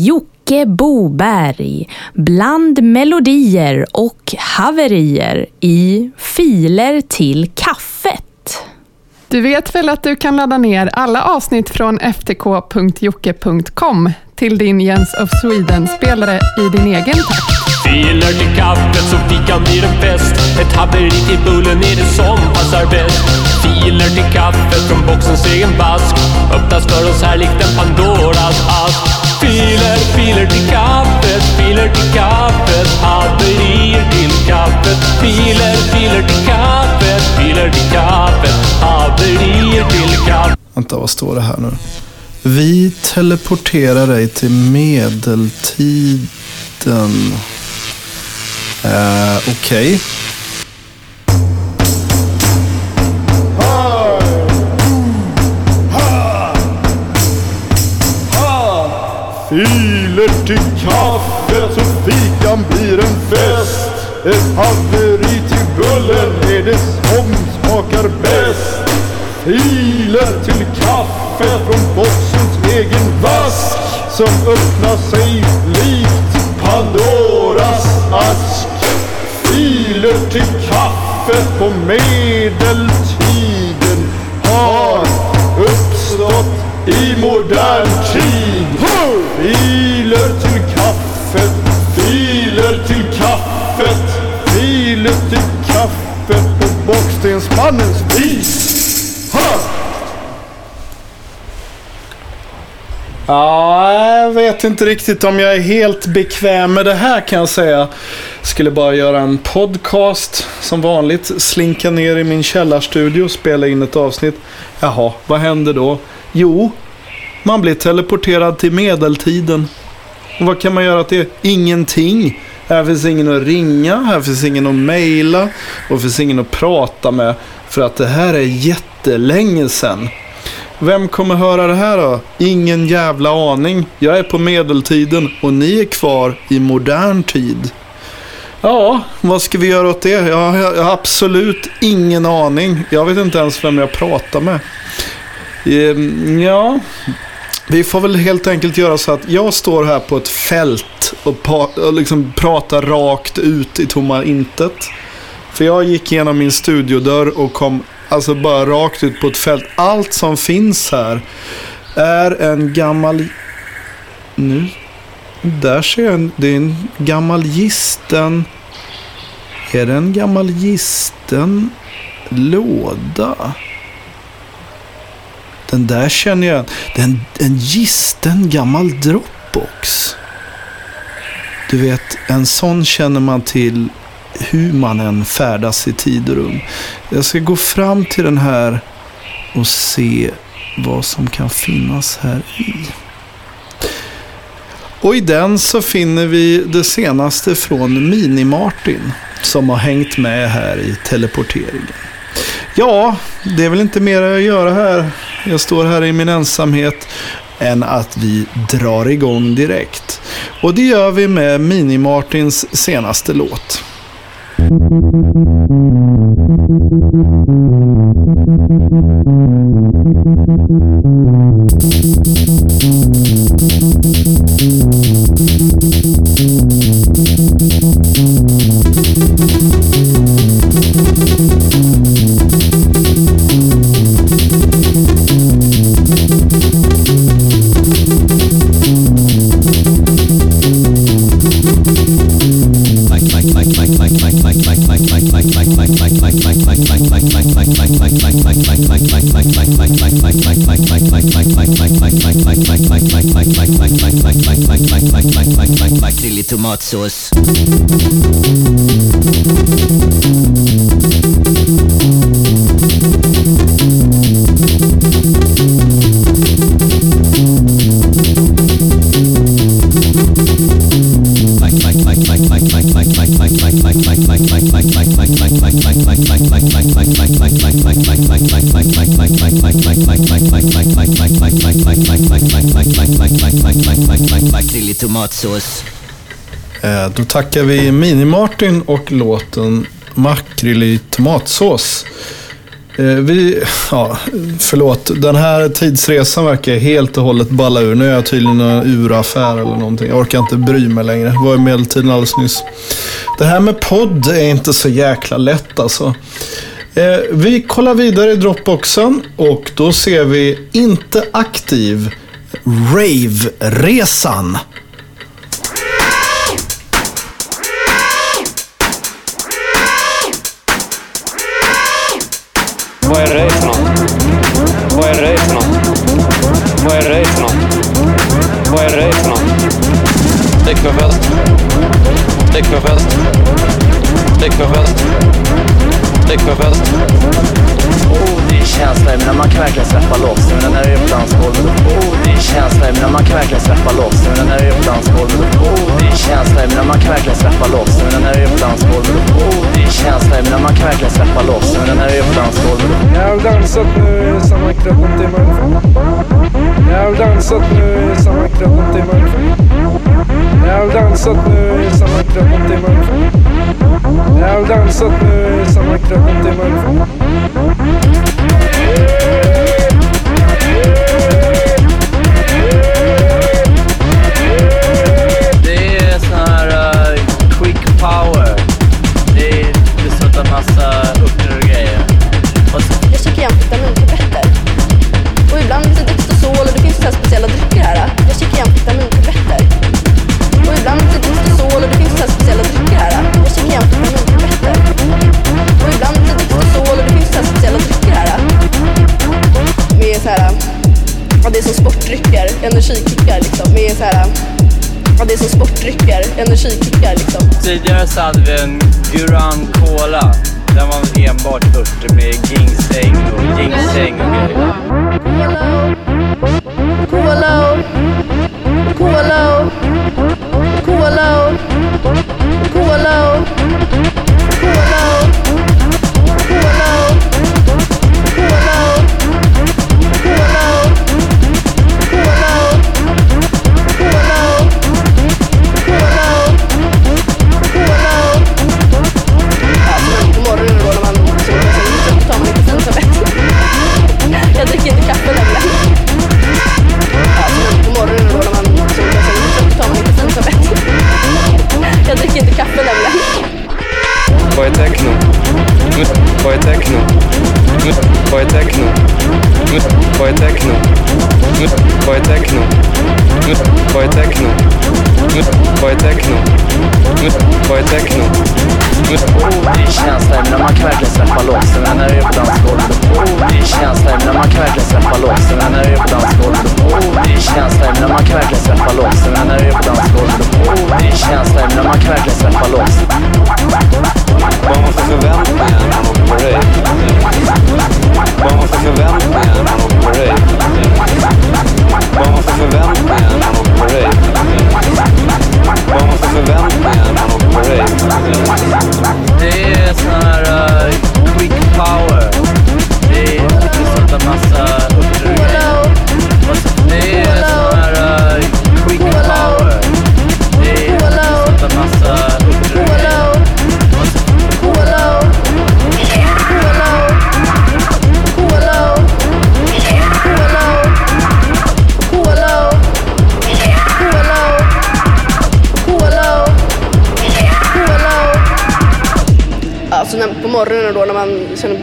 Jocke Boberg bland melodier och haverier i Filer till kaffet. Du vet väl att du kan ladda ner alla avsnitt från ftk.jocke.com till din Jens of Sweden-spelare i din egen takt. Filer till kaffet så fikan blir en fest. Ett haveri till bullen är det som passar bäst. Filer till kaffet från boxens egen vask. Öppnas för oss här likt en Pandoras ask. Filer, filer till kaffet, filer till kaffet. Haverier till kaffet. Filer, filer till kaffet, filer till kaffet. Haverier till kaffet. Vänta, vad står det här nu? Vi teleporterar dig till medeltiden. Eh, Okej. Okay. Filer till kaffet så fikan blir en fest. Ett haveri till bullen är det som smakar bäst. Filer till kaffe från boxens egen vask som öppnar sig likt Pandoras ask. Filer till kaffe på medeltiden har uppstått i modern tid. Filer till kaffet, filer till kaffet, filer till kaffet på Bockstensmannens vis. Ja, jag vet inte riktigt om jag är helt bekväm med det här kan jag säga. Skulle bara göra en podcast som vanligt. Slinka ner i min källarstudio och spela in ett avsnitt. Jaha, vad händer då? Jo, man blir teleporterad till medeltiden. Och vad kan man göra till Ingenting. Här finns ingen att ringa, här finns ingen att mejla och finns ingen att prata med. För att det här är jättelänge sedan. Vem kommer höra det här då? Ingen jävla aning. Jag är på medeltiden och ni är kvar i modern tid. Ja, vad ska vi göra åt det? Jag har, jag har absolut ingen aning. Jag vet inte ens vem jag pratar med. Ehm, Ja, vi får väl helt enkelt göra så att jag står här på ett fält och, och liksom pratar rakt ut i tomma intet. För jag gick igenom min studiodörr och kom alltså bara rakt ut på ett fält. Allt som finns här är en gammal... Nu? Där ser jag en, det är en gammal gisten... Är det en gammal gisten låda? Den där känner jag. Det är en, en gisten gammal dropbox. Du vet, en sån känner man till hur man än färdas i tid och rum. Jag ska gå fram till den här och se vad som kan finnas här i. Och i den så finner vi det senaste från Mini-Martin som har hängt med här i teleporteringen. Ja, det är väl inte mer att göra här. Jag står här i min ensamhet än att vi drar igång direkt. Och det gör vi med Mini-Martins senaste låt. Makrill tomatsås. I tomatsås. Eh, Då tackar vi Mini-Martin och låten Makrill i tomatsås. Eh, vi, ja, förlåt. Den här tidsresan verkar helt och hållet balla ur. Nu är jag tydligen i en uraffär eller någonting. Jag orkar inte bry mig längre. Det var i medeltiden alldeles nyss. Det här med podd är inte så jäkla lätt alltså. Eh, vi kollar vidare i Dropboxen och då ser vi inte aktiv Rave-resan. Däckförfält. Däckförfält. Däckförfält. Däckförfält. Oh, det är känsla, menar man kan verkligen släppa loss. Jag menar när det är på dansgolvet. Oh, det är känsla, menar man kan verkligen släppa loss. Jag menar när det är på dansgolvet. Oh, det är känsla, menar man kan verkligen släppa loss. Jag menar när det är på dansgolvet. Oh, det är känsla, menar man kan verkligen släppa loss. Jag menar när det är på dansgolvet. Jag har dansat nu i samma 13 timmar. Jag har dansat nu i samma 13 timmar. Jag har dansat nu i samma 13 timmar. Jag har dansat nu i samma 13 timmar. tesadüfen Güran Är techno? Är techno? Är techno? Är techno? Oh, det är känsla, jag menar man kan verkligen släppa loss. Menar när det är på dansgolvet. Oh, det är känsla, jag menar man kan verkligen släppa loss. Menar när det är på dansgolvet. Oh, det är känsla, jag menar man kan verkligen släppa loss. Menar när det är på dansgolvet. Oh, det är känsla, jag menar man kan verkligen släppa loss. Vad man för förväntningar när man åker på rave? Vad man för förväntningar när man åker på rave? Vamos a beber, vamos a parade.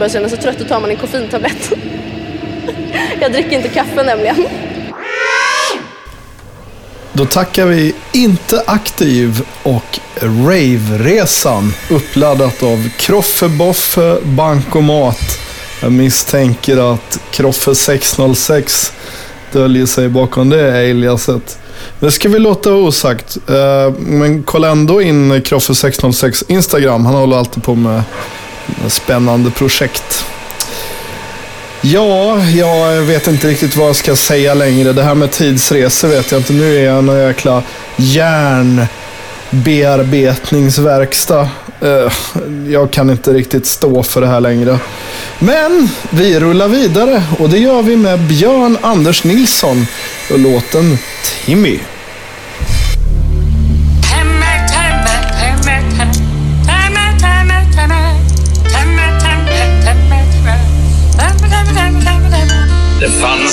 Börjar känna sig trött då tar man en koffeintablett. Jag dricker inte kaffe nämligen. Då tackar vi Inte Aktiv och Rave-resan uppladdat av Kroffe Boffe Bankomat. Jag misstänker att Kroffe 606 döljer sig bakom det aliaset. Det ska vi låta vara osagt. Eh, men kolla ändå in Kroffe 606 Instagram. Han håller alltid på med spännande projekt. Ja, jag vet inte riktigt vad jag ska säga längre. Det här med tidsresor vet jag inte. Nu är jag någon jäkla järnbearbetningsverkstad. Eh, jag kan inte riktigt stå för det här längre. Men vi rullar vidare och det gör vi med Björn Anders Nilsson och låten Timmy.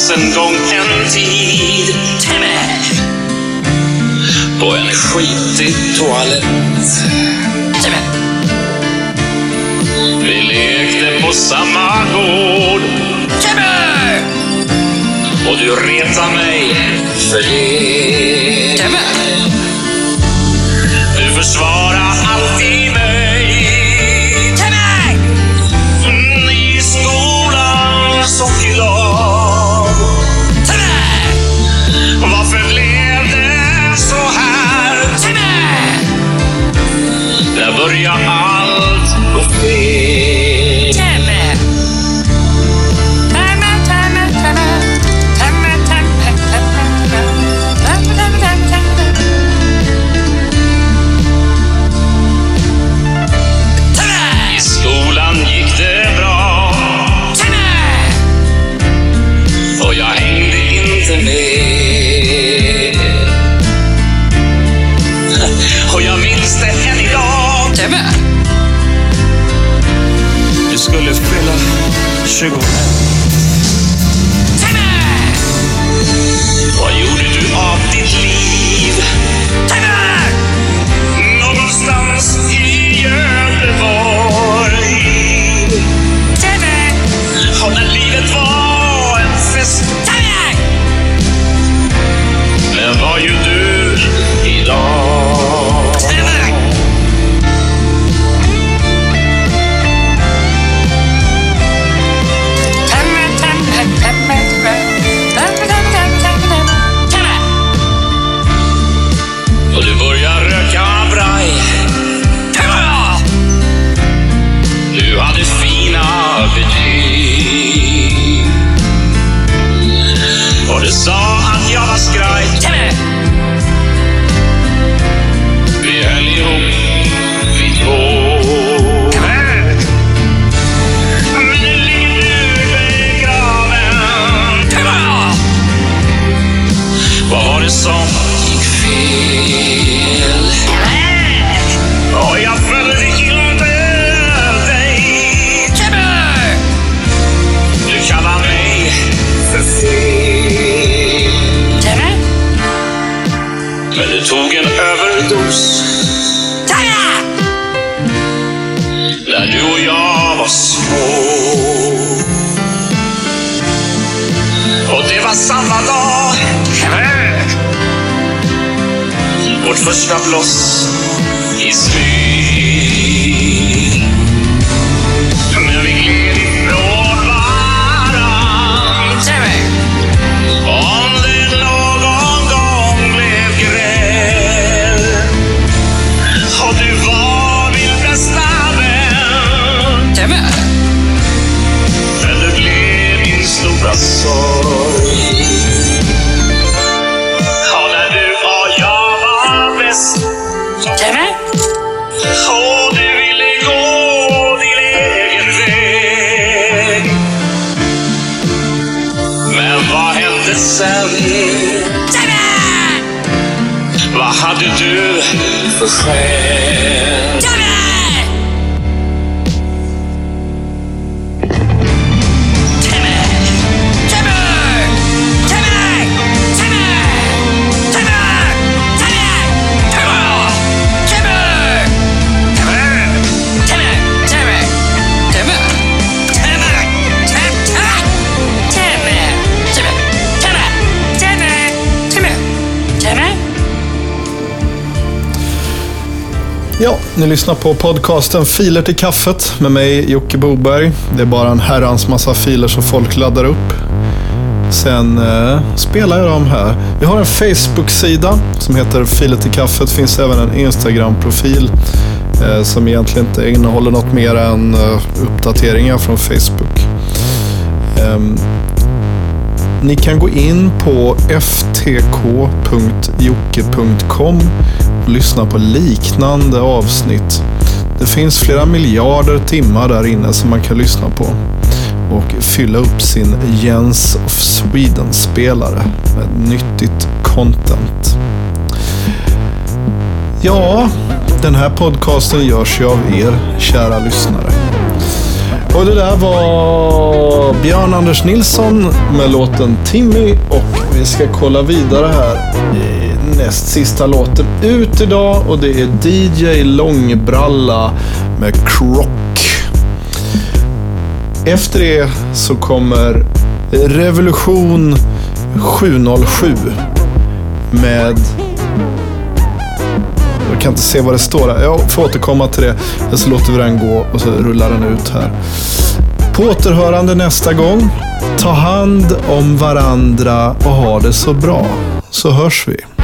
Fanns en gång en tid Timmy! på en skitig toalett. Timmy! Vi lekte på samma gård. Timmy! Och du retar mig för det. Timmy! Du försvarar tog en överdos. När du och jag var små. Och det var samma dag. Vårt första bloss i smyg. Ja, ni lyssnar på podcasten Filer till kaffet med mig Jocke Boberg. Det är bara en herrans massa filer som folk laddar upp. Sen eh, spelar jag dem här. Vi har en Facebook-sida som heter Filer till kaffet. Det finns även en Instagram-profil eh, som egentligen inte innehåller något mer än eh, uppdateringar från Facebook. Ehm, ni kan gå in på ftk.jocke.com och lyssna på liknande avsnitt. Det finns flera miljarder timmar där inne som man kan lyssna på och fylla upp sin Jens of Sweden-spelare med nyttigt content. Ja, den här podcasten görs ju av er, kära lyssnare. Och det där var Björn Anders Nilsson med låten Timmy och vi ska kolla vidare här. i Näst sista låten ut idag och det är DJ Långbralla med Crock. Efter det så kommer Revolution 707 med jag kan inte se vad det står här. Jag får återkomma till det. Eller så låter vi den gå och så rullar den ut här. På återhörande nästa gång. Ta hand om varandra och ha det så bra. Så hörs vi.